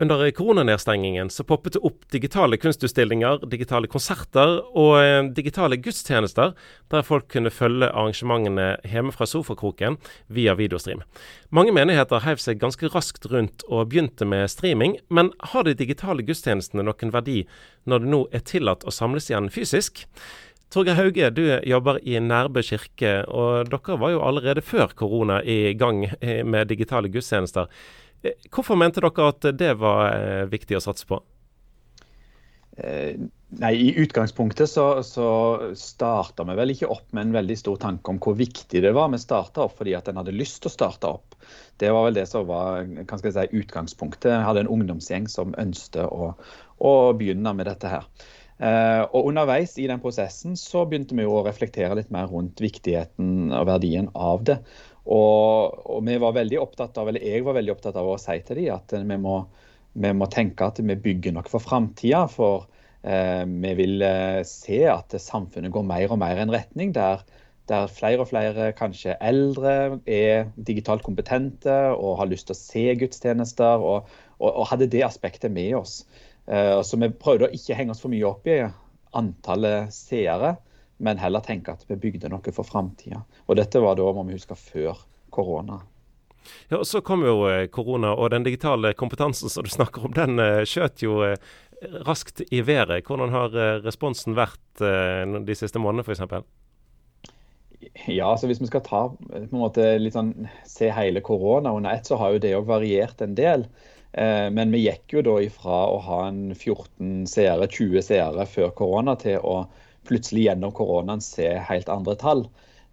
Under koronanedstengingen så poppet det opp digitale kunstutstillinger, digitale konserter og eh, digitale gudstjenester, der folk kunne følge arrangementene hjemme fra sofakroken via videostream. Mange menigheter heiv seg ganske raskt rundt og begynte med streaming, men har de digitale gudstjenestene noen verdi når det nå er tillatt å samles igjen fysisk? Torgeir Hauge, du jobber i Nærbø kirke, og dere var jo allerede før korona i gang eh, med digitale gudstjenester. Eh, hvorfor mente dere at det var eh, viktig å satse på? Eh, nei, I utgangspunktet så, så starta vi vel ikke opp med en veldig stor tanke om hvor viktig det var. Vi starta opp fordi at en hadde lyst til å starte opp. Det var vel det som var si, utgangspunktet. Jeg hadde en ungdomsgjeng som ønsket å, å begynne med dette her. Og Underveis i den prosessen så begynte vi å reflektere litt mer rundt viktigheten og verdien av det. Og, og, vi var veldig opptatt av, eller jeg var veldig opptatt av å si til dem at vi må, vi må tenke at vi bygger noe for framtida. For eh, vi vil eh, se at samfunnet går mer og mer i en retning der, der, flere og flere, kanskje eldre, er digitalt kompetente og har lyst til å se gudstjenester. Og, og, og hadde det aspektet med oss. Eh, så vi prøvde å ikke henge oss for mye opp i antallet seere men heller tenke at vi bygde noe for framtida. Og dette var da, må vi huske, før korona. Ja, og Så kom jo eh, korona, og den digitale kompetansen som du snakker om, den eh, skjøt jo eh, raskt i været. Hvordan har responsen vært de siste månedene f.eks.? Ja, altså Hvis vi skal ta måte sånn, se hele korona under ett, så har jo det òg variert en del. Men vi gikk jo da ifra å ha en 14 seere, 20 seere før korona, til å plutselig gjennom koronaen se helt andre tall.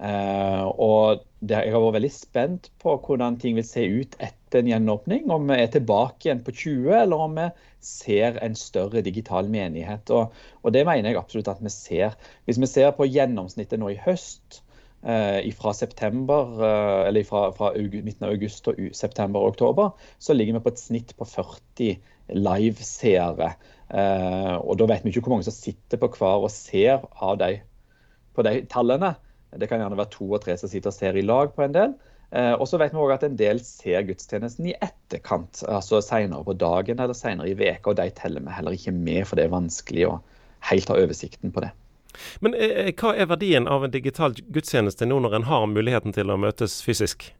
Uh, og det, Jeg har vært veldig spent på hvordan ting vil se ut etter en gjenåpning. Om vi er tilbake igjen på 20, eller om vi ser en større digital menighet. Og, og Det mener jeg absolutt at vi ser. Hvis vi ser på gjennomsnittet nå i høst, uh, fra september, uh, eller fra, fra midten av august og september og oktober, så ligger vi på et snitt på 40 live-seere. Eh, og Da vet vi ikke hvor mange som sitter på hver og ser av de, på de tallene. Det kan gjerne være to og tre som sitter og ser i lag på en del. Eh, og så vet vi også at en del ser gudstjenesten i etterkant, altså senere på dagen eller senere i veka, og De teller vi heller ikke med, for det er vanskelig å helt ha oversikten på det. Men eh, hva er verdien av en digital gudstjeneste nå når en har muligheten til å møtes fysisk?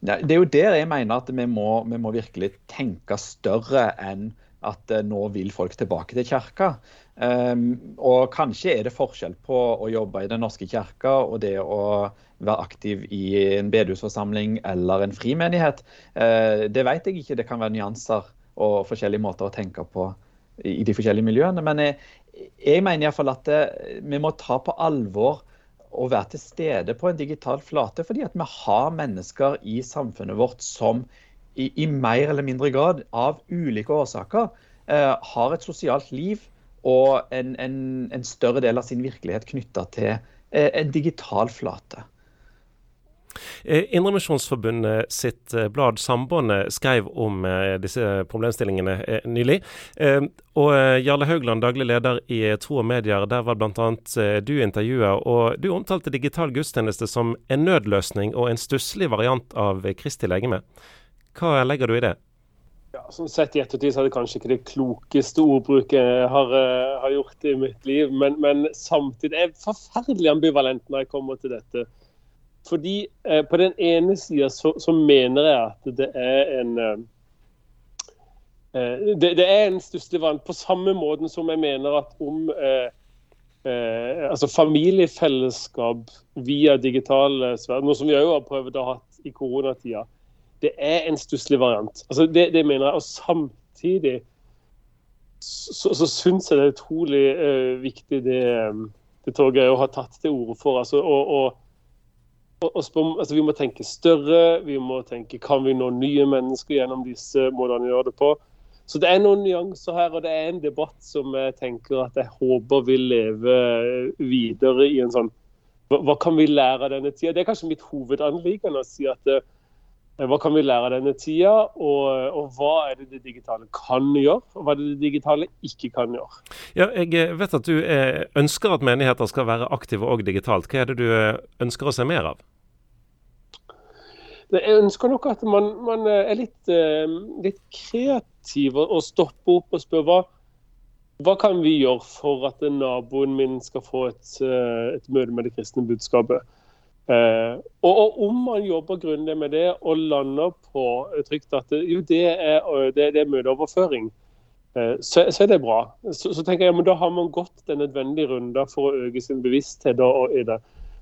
Det er jo der jeg mener at vi må, vi må virkelig tenke større enn at eh, nå vil folk tilbake til kirka. Um, og kanskje er det forskjell på å jobbe i Den norske kirka og det å være aktiv i en bedehusforsamling eller en frimenighet. Uh, det vet jeg ikke. Det kan være nyanser og forskjellige måter å tenke på i, de forskjellige miljøene. Men jeg, jeg mener iallfall at eh, vi må ta på alvor å være til stede på en digital flate, fordi at vi har mennesker i samfunnet vårt som i, i, mer eller mindre grad, av ulike årsaker, eh, har et sosialt liv og en, en, en, større del av sin virkelighet knytta til eh, en digital flate. Eh, Indremisjonsforbundet sitt eh, blad Sambandet skrev om eh, disse problemstillingene nylig. Og Jarle Haugland, daglig leder i Tro og Medier, der var bl.a. du intervjua. Og du omtalte digital gudstjeneste som en nødløsning og en stusslig variant av Kristi legeme. Hva legger du i det? Ja, sånn Sett i ettertid så er det kanskje ikke det klokeste ordbruket jeg har, uh, har gjort i mitt liv, men, men, samtidig er jeg forferdelig ambivalent når jeg kommer til dette. Fordi eh, på den ene sida så, så, mener jeg at det er en eh, det, det, er en stusslig vant, på samme måte som jeg mener at om altså familiefellesskap via digital sfærer, noe som vi òg har prøvd å ha i koronatida, det er en stusslig variant. Altså det, det, mener jeg. Og samtidig så, så syns jeg det er utrolig uh, viktig det, det Torgeir har tatt til orde for. altså og, og altså, Vi må tenke større. Vi må tenke kan vi nå nye mennesker gjennom disse måtene å gjøre det på. Så det er noen nyanser her, og det er en debatt som jeg tenker at jeg håper vil leve videre i en sånn Hva, hva kan vi lære av denne tida? Det er kanskje mitt hovedanliggende å si at uh, Eh, hva kan vi lære av denne tida, og, og, hva er det det digitale kan gjøre, og hva er det det digitale ikke kan gjøre? Ja, jeg eh, vet at du eh, ønsker at menigheter skal være aktive og digitalt. Hva er det du ønsker å se mer av? jeg ønsker nok at man, man er litt, litt, kreativ og stopper opp og spør hva, hva kan vi gjøre for at naboen min skal få et, et møte med det kristne budskapet. Uh, og, og, om man jobber grundig med det og lander på trygt at jo, det er, det, det er møteoverføring, uh, så, så, er det bra. Så, så, tenker jeg, men Da har man gått den nødvendige runden for å øke sin bevissthet i det.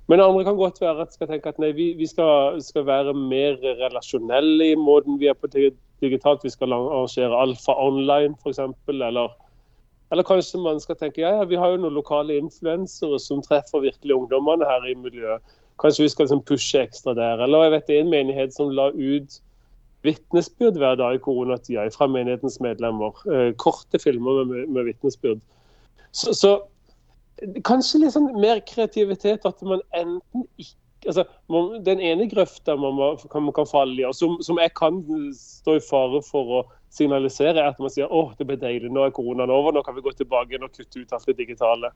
Men andre kan godt være at skal tenke at nei, vi, vi skal, skal, være mer relasjonelle i måten vi er på digitalt. Vi skal arrangere alfa online f.eks. Eller, eller kanskje man skal tenke ja, ja, vi har jo noen lokale influensere som treffer virkelig ungdommene her i miljøet. Kanskje vi skal liksom pushe ekstra der. Eller jeg vet det er en menighet som la ut vitnesbyrd hver dag i koronatida fra menighetens medlemmer. Eh, korte filmer med, med vitnesbyrd. Så, så, kanskje litt sånn mer kreativitet. At man enten ikke altså, man, Den ene grøfta man, man kan falle i, og som, som, jeg kan stå i fare for å signalisere, er at man sier åh, det ble deilig, nå er koronaen over, nå kan vi gå tilbake og kutte ut alt det digitale.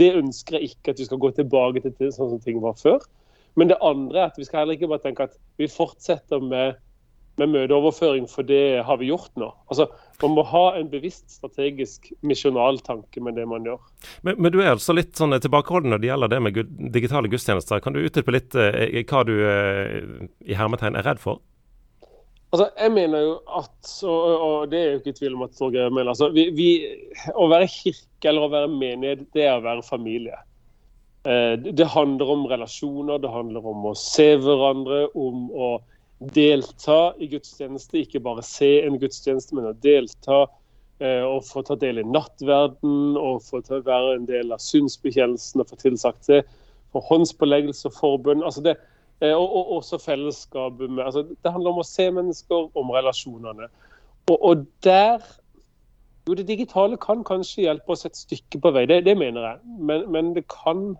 Det ønsker jeg ikke at vi skal gå tilbake til sånn som ting var før. Men det andre er at vi skal heller ikke bare tenke at vi fortsetter med, med møteoverføring, for det har vi gjort nå. Altså, Man må ha en bevisst strategisk misjonaltanke med det man gjør. Men, men, du er altså litt sånn tilbakeholden når det gjelder det med digitale gudstjenester. Kan du utdype litt eh, hva du eh, i hermetegn er redd for? Altså, jeg mener jo at, og, og det er jo ikke tvil om at Torgeir mener altså, vi, vi, Å være kirke eller å være menighet, det er å være familie. Eh, det handler om relasjoner, det handler om å se hverandre, om å delta i gudstjeneste. Ikke bare se en gudstjeneste, men å delta eh, og få ta del i nattverden og få ta, være en del av synsbekjennelsen og få tilsagt det. For håndspåleggelse og forbund. altså det og, og også fellesskapet med altså, Det handler om å se mennesker, om relasjonene. Og, og, der Jo, det digitale kan kanskje hjelpe oss et stykke på vei, det, det mener jeg. Men, men, det kan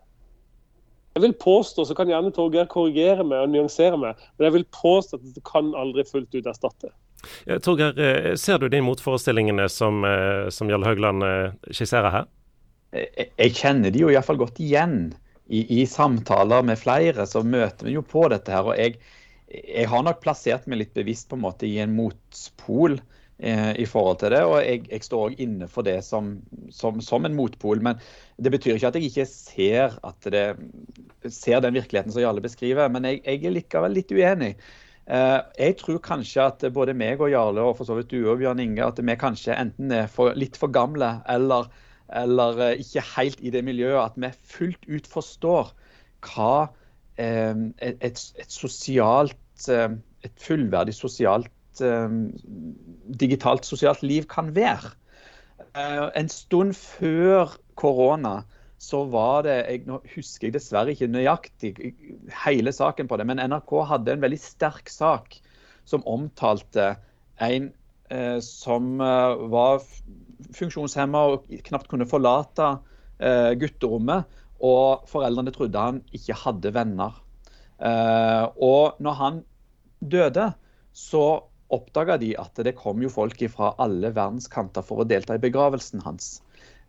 Jeg vil påstå, så kan gjerne Torgeir korrigere meg og nyansere meg, men jeg vil påstå at det kan aldri fullt ut erstatte. Ja, Torgeir, eh, ser du de motforestillingene som, eh, som Jarl Haugland skisserer her? Jeg, jeg kjenner de jo iallfall godt igjen i, i, samtaler med flere så møter vi jo på dette her. og jeg, jeg har nok plassert meg litt bevisst på en måte i en motpol eh, i forhold til det. Og jeg, jeg står òg inne for det som, som, som, en motpol. Men det betyr ikke at jeg ikke ser, det, ser den virkeligheten som Jarle beskriver. Men jeg, jeg er likevel litt uenig. Eh, jeg tror kanskje at både meg og Jarle, og for så vidt du og Bjørn Inge, at vi kanskje enten er for, litt for gamle eller eller eh, ikke helt i det miljøet, at vi fullt ut forstår hva eh, et, et, sosialt eh, Et fullverdig sosialt digitalt sosialt liv kan være. En stund før korona så var det jeg, Nå husker jeg dessverre ikke nøyaktig hele saken på det, men NRK hadde en veldig sterk sak som omtalte en som var funksjonshemma og knapt kunne forlate uh, gutterommet. Og foreldrene trodde han ikke hadde venner. Uh, og når han døde, så oppdaga de at det kom jo folk fra alle verdens kanter for å delta i begravelsen hans.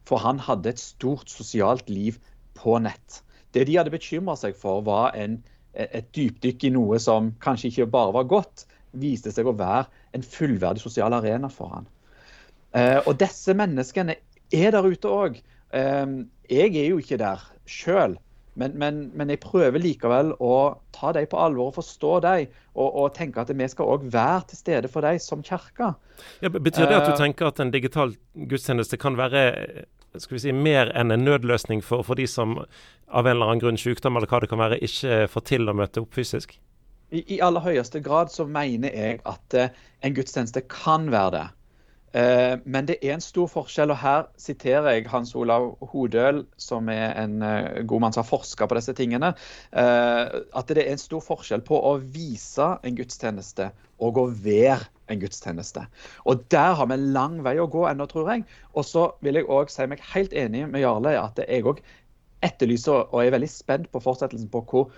For han hadde et stort sosialt liv på nett. Det de hadde bekymra seg for, var en, et dypdykk i noe som kanskje ikke bare var godt, viste seg å være en fullverdig sosial arena for han. Eh, og disse menneskene er der ute òg. Eh, jeg er jo ikke der sjøl. Men, men, men, jeg prøver likevel å ta dem på alvor og forstå dem. Og, og tenke at vi skal òg være til stede for dem som kirke. Ja, betyr det at du eh, tenker at en digital gudstjeneste kan være skal vi si, mer enn en nødløsning for, for de som av en eller annen grunn, sykdom eller hva det kan være, ikke får til å møte opp fysisk? I, I, aller høyeste grad så mener jeg at en gudstjeneste kan være det. Eh, men det er en stor forskjell, og her siterer jeg Hans Olav Hodøl, som er en eh, god mann som har forska på disse tingene, eh, at det er en stor forskjell på å vise en gudstjeneste og å være en gudstjeneste. Og Der har vi en lang vei å gå ennå, tror jeg. Og så vil jeg òg si meg helt enig med Jarle i at jeg òg etterlyser og er veldig spent på fortsettelsen på hvor,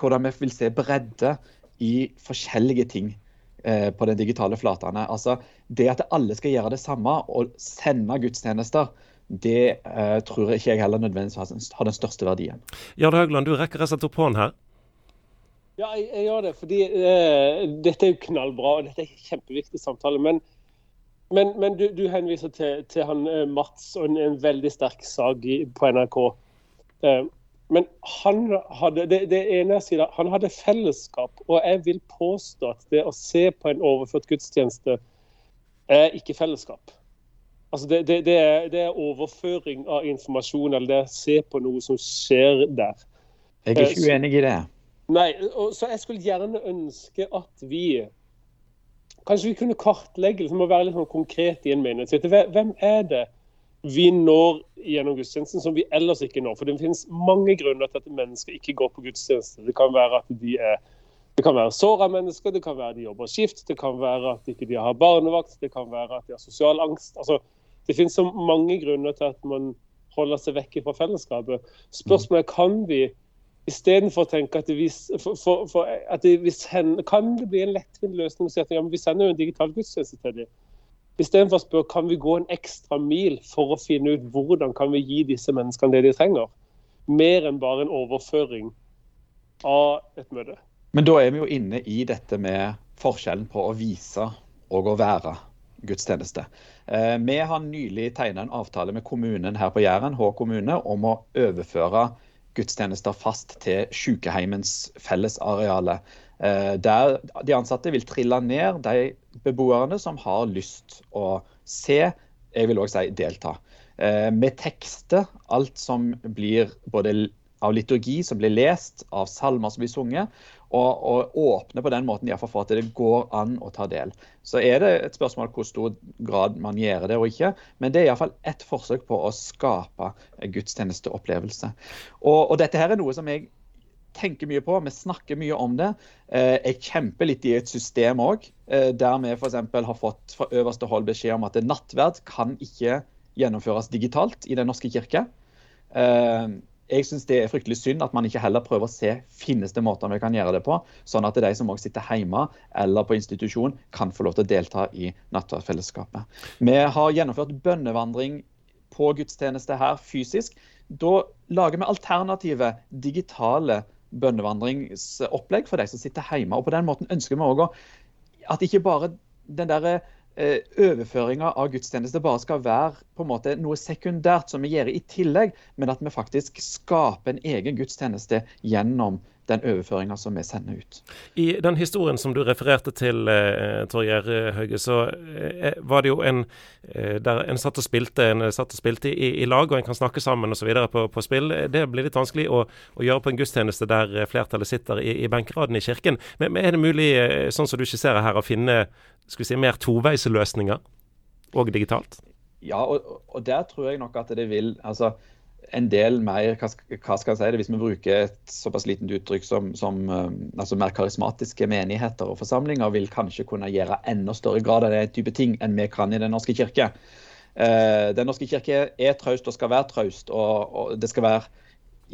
hvordan vi vil se bredde i forskjellige ting på den digitale flatene. Altså, det at alle skal gjøre det samme og sende gudstjenester, det uh, tror jeg ikke jeg heller nødvendigvis har den største verdien. Jarle Haugland, du rekker å sette opp hånden her. Ja, jeg, jeg gjør det. Fordi uh, dette er jo knallbra, og dette er en kjempeviktig samtale. Men, men, men du, du, henviser til, til han eh, Mats og en, en, veldig sterk sak på NRK. Eh, men han hadde det, det ene sier, han hadde fellesskap. Og jeg vil påstå at det å se på en overført gudstjeneste er ikke fellesskap. Altså det, det, det, er, det, er, overføring av informasjon, eller det er å se på noe som skjer der. Jeg er ikke eh, uenig i det. Nei, og, så jeg skulle gjerne ønske at vi Kanskje vi kunne kartlegge, liksom, og være litt sånn konkret i en menighet. Hvem er det vi når gjennom gudstjenesten som vi ellers ikke når? For det finnes mange grunner til at mennesker ikke går på gudstjeneste. Det kan være at de er det kan være såra mennesker, det kan være de jobber skift, det kan være at de ikke har barnevakt, det kan være at de har sosial angst. Altså, det finnes så mange grunner til at man holder seg vekk fra fellesskapet. Spørsmålet er kan vi Istedenfor å tenke at, vi, for, for, for, at vi sender, kan det bli en lettvint løsning å si at ja, vi sender jo en digital gudstjeneste til dem. Istedenfor å spørre kan vi gå en ekstra mil for å finne ut hvordan kan vi gi disse menneskene det de trenger. Mer enn bare en overføring av et møte. Men da er vi jo inne i dette med forskjellen på å vise og å være gudstjeneste. Eh, vi har nylig tegna en avtale med kommunen her på Jæren, Hå kommune, om å overføre gudstjenester fast til sykehjemmens fellesareale. Eh, der de ansatte vil trille ned de beboerne som har lyst å se, jeg vil også si delta. Eh, med tekster, alt som blir både av liturgi som blir lest, av salmer som blir sunget, og, og åpne på den måten for at det går an å ta del. Så er det et spørsmål hvor stor grad man gjør det og ikke, men det er iallfall ett forsøk på å skape gudstjenesteopplevelse. Og, og dette her er noe som jeg tenker mye på, vi snakker mye om det. Eh, jeg kjemper litt i et system òg, eh, der vi f.eks. har fått fra øverste hold beskjed om at nattverd kan ikke gjennomføres digitalt i Den norske kirke. Jeg syns det er fryktelig synd at man ikke heller prøver å se finnes det måter vi kan gjøre det på, sånn at de som også sitter hjemme eller på institusjon, kan få lov til å delta i nattverdfellesskapet. Vi har gjennomført bønnevandring på gudstjeneste her fysisk. Da lager vi alternative digitale bønnevandringsopplegg for de som sitter hjemme. Og på den måten ønsker vi òg at ikke bare den derre Eh, overføringa av gudstjeneste bare skal være på en måte noe sekundært som vi gjør i tillegg, men at vi faktisk skaper en egen gudstjeneste gjennom den overføringa som vi sender ut. I den historien som du refererte til, eh, Torgeir Hauge, så eh, var det jo en eh, der en satt og spilte, en satt og spilte i, i, lag, og en kan snakke sammen osv. På, på spill. Det blir litt vanskelig å, å, gjøre på en gudstjeneste der flertallet sitter i, i benkeraden i kirken. Men, men, er det mulig, eh, sånn som du skisserer her, å finne skal vi si, mer toveisløsninger, og digitalt? Ja, og, og, der tror jeg nok at det vil altså en del mer hva skal jeg si det, Hvis vi bruker et såpass liten uttrykk som, som um, altså mer karismatiske menigheter og forsamlinger, vil kanskje kunne gjøre enda større grad av den type ting enn vi kan i Den norske kirke. Uh, den norske kirke er traust og skal være traust, og, og det skal være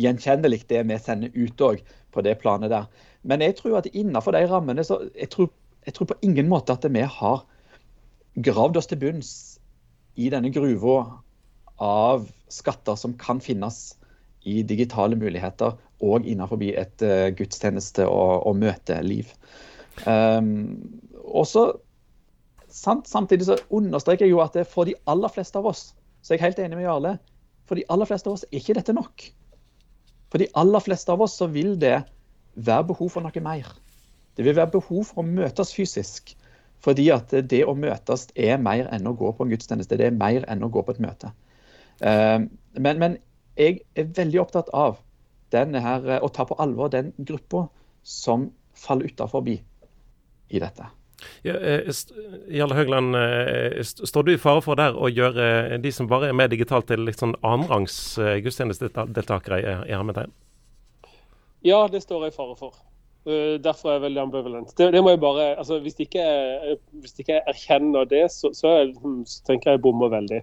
gjenkjennelig det vi sender ut òg, på det planet der. Men jeg tror at innenfor de rammene så jeg tror jeg tror på ingen måte at vi har gravd oss til bunns i denne gruva av skatter som kan finnes i digitale muligheter og innenfor et uh, gudstjeneste- og, og møteliv. Um, også, sant, Samtidig så understreker jeg jo at for de aller fleste av oss, så er jeg helt enig med Jarle, for de aller fleste av oss er ikke dette nok. For de aller fleste av oss så vil det være behov for noe mer. Det vil være behov for å møtes fysisk. Fordi at det å møtes er mer enn å gå på en gudstjeneste. Det er mer enn å gå på et møte. Eh, men, men jeg er veldig opptatt av her, å ta på alvor den gruppa som faller utafor i dette. Ja, eh, Jarle Høgland, eh, står du i fare for der å gjøre de som bare er med digitalt, til litt sånn annenrangs gudstjenestedeltakere i hermetegn? Ja, det står jeg i fare for. Derfor er jeg veldig ambivalent. Det, det må jeg bare, altså, hvis, ikke, hvis ikke jeg erkjenner det, så, så, jeg, så tenker jeg jeg bommer veldig.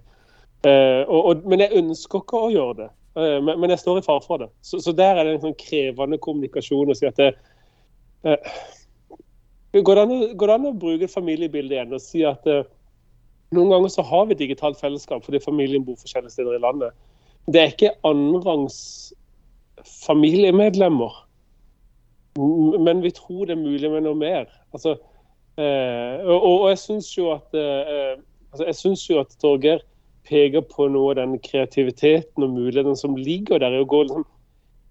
Uh, og, og, men jeg ønsker ikke å gjøre det. Uh, men, men, jeg står i fare for det. Så, så, der er det en sånn krevende kommunikasjon å si at det går, det an, går, det an, å bruke familiebildet igjen og si at noen ganger så har vi digitalt fellesskap fordi familien bor forskjellige steder i landet. Det er ikke annenrangs familiemedlemmer men vi tror det er mulig med noe mer. Altså, eh, og, og, jeg syns jo at eh, altså, jeg synes jo at Torgeir peker på noe av den kreativiteten og muligheten som ligger der i å gå liksom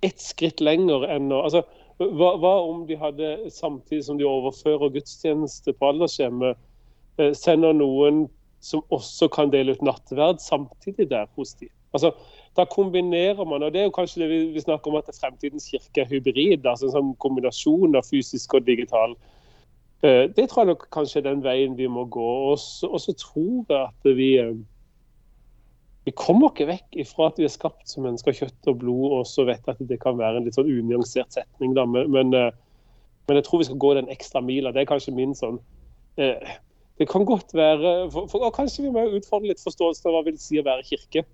ett skritt lenger enn å altså, hva, hva, om de hadde, samtidig som de overfører gudstjeneste på aldershjemmet, eh, sender noen som også kan dele ut nattverd samtidig der hos de. Altså, da kombinerer man, og det er jo kanskje det vi, vi snakker om at fremtidens kirke er hybrid. altså En sånn kombinasjon av fysisk og digital. Eh, det tror jeg nok kanskje er den veien vi må gå. Og så, tror jeg at vi eh, vi kommer ikke vekk ifra at vi er skapt som mennesker av kjøtt og blod, og så vet jeg at det kan være en litt sånn unyansert setning, da. Men, men, eh, men, jeg tror vi skal gå den ekstra mila. Det er kanskje min sånn eh, Det kan godt være for, for, og Kanskje vi må utfordre litt forståelsen av hva vil si å være kirke.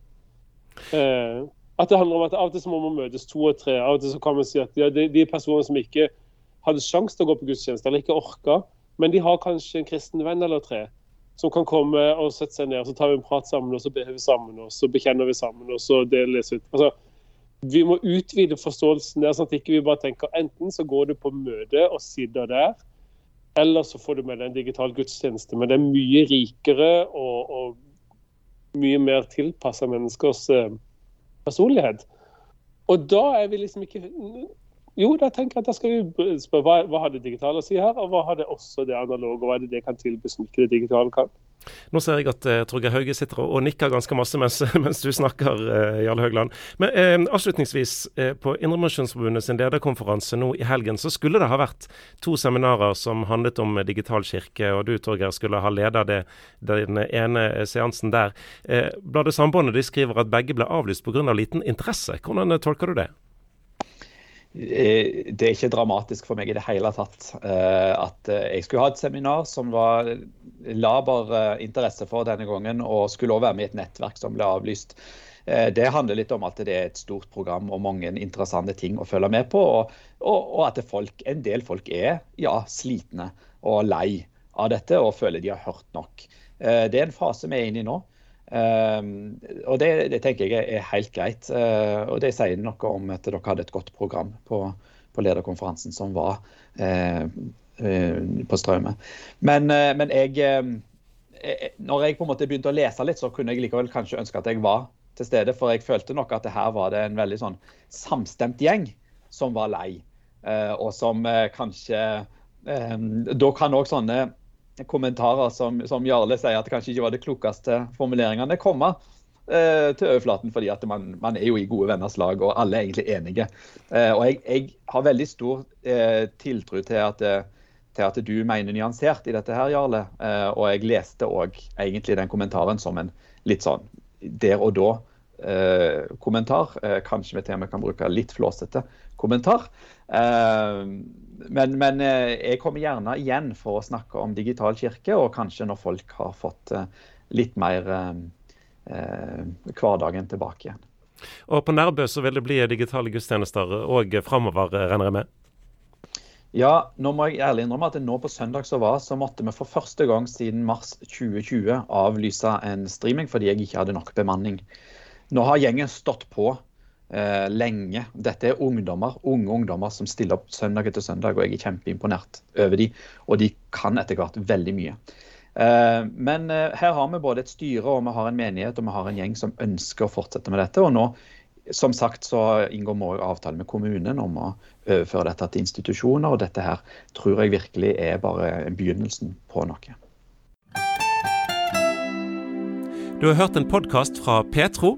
Eh, at det handler om at Av og til så må man møtes to og tre. Av og til så kan man si at ja, de, de personene som ikke hadde sjanse til å gå på gudstjeneste, eller ikke orka, men de har kanskje en kristen venn eller tre som kan komme og sette seg ned, og så tar vi en prat sammen, og så ber vi sammen, og så bekjenner vi sammen, og så deles ut. Altså, vi må utvide forståelsen der, sånn at ikke vi bare tenker enten så går du på møte og sitter der, eller så får du med deg en digital gudstjeneste. Men det er mye rikere og, og mye mer tilpassa menneskers eh, personlighet. Og da er vi liksom ikke Jo, da tenker jeg at da skal vi spørre hva, hva har det digitale å si her, og hva har det også det analoge, og hva er det det kan tilby som ikke det digitale kan? Nå ser jeg at eh, Torgeir Hauge sitter og, og, nikker ganske masse mens, mens du snakker, eh, Jarle Høgland. Men eh, avslutningsvis, eh, på Indremisjonsforbundet lederkonferanse nå i helgen, så skulle det ha vært to seminarer som handlet om digital kirke, og du Torgeir skulle ha leda den ene seansen der. Bladet Sambandet de skriver at begge ble avlyst pga. Av liten interesse. Hvordan tolker du det? Eh, det er ikke dramatisk for meg i det hele tatt eh, at eh, jeg skulle ha et seminar som var laber interesse for denne gangen, og skulle også være med i et nettverk som ble avlyst. Det handler litt om at det er et stort program og mange interessante ting å følge med på. Og, og, og at folk, en del folk er ja, slitne og lei av dette og føler de har hørt nok. Det er en fase vi er inne i nå. Um, og det, det, tenker jeg er helt greit. Uh, og det sier noe om at dere hadde et godt program på, på lederkonferansen som var uh, uh, på Straume. Men, men jeg, Når jeg på en måte begynte å lese litt, så kunne jeg likevel kanskje ønske at jeg var til stede. For jeg følte nok at det her var det en veldig sånn samstemt gjeng som var lei. og som kanskje Da kan òg sånne kommentarer som, som, Jarle sier at det kanskje ikke var det klokeste formuleringene komme eh, til overflaten, fordi at man, man, er jo i gode venners lag, og alle er egentlig enige. Eh, og jeg, jeg, har veldig stor eh, tiltro til at, eh, til at, du mener nyansert i dette her, Jarle. Og jeg leste òg egentlig den kommentaren som en litt sånn der og da. Eh, kommentar. kanskje vi til og med kan bruke litt flåsete kommentar. Eh, men, men, eh, jeg kommer gjerne igjen for å snakke om digital kirke, og kanskje når folk har fått eh, litt mer hverdagen tilbake igjen. Og på Nærbø så vil det bli digitale gudstjenester òg framover, regner jeg med? Ja, nå må jeg ærlig innrømme at nå på søndag så var, så måtte vi for første gang siden mars 2020 avlyse en streaming fordi jeg ikke hadde nok bemanning. Nå har gjengen stått på eh, lenge. Dette er ungdommer, unge ungdommer som stiller opp søndag etter søndag, og jeg er kjempeimponert over de, og de kan etter hvert veldig mye. Eh, men eh, her har vi både et styre og vi har en menighet og vi har en gjeng som ønsker å fortsette med dette. og nå som sagt så inngår vi avtale med kommunen om å overføre dette til institusjoner. og Dette her tror jeg virkelig er bare begynnelsen på noe. Du har hørt en podkast fra Petro.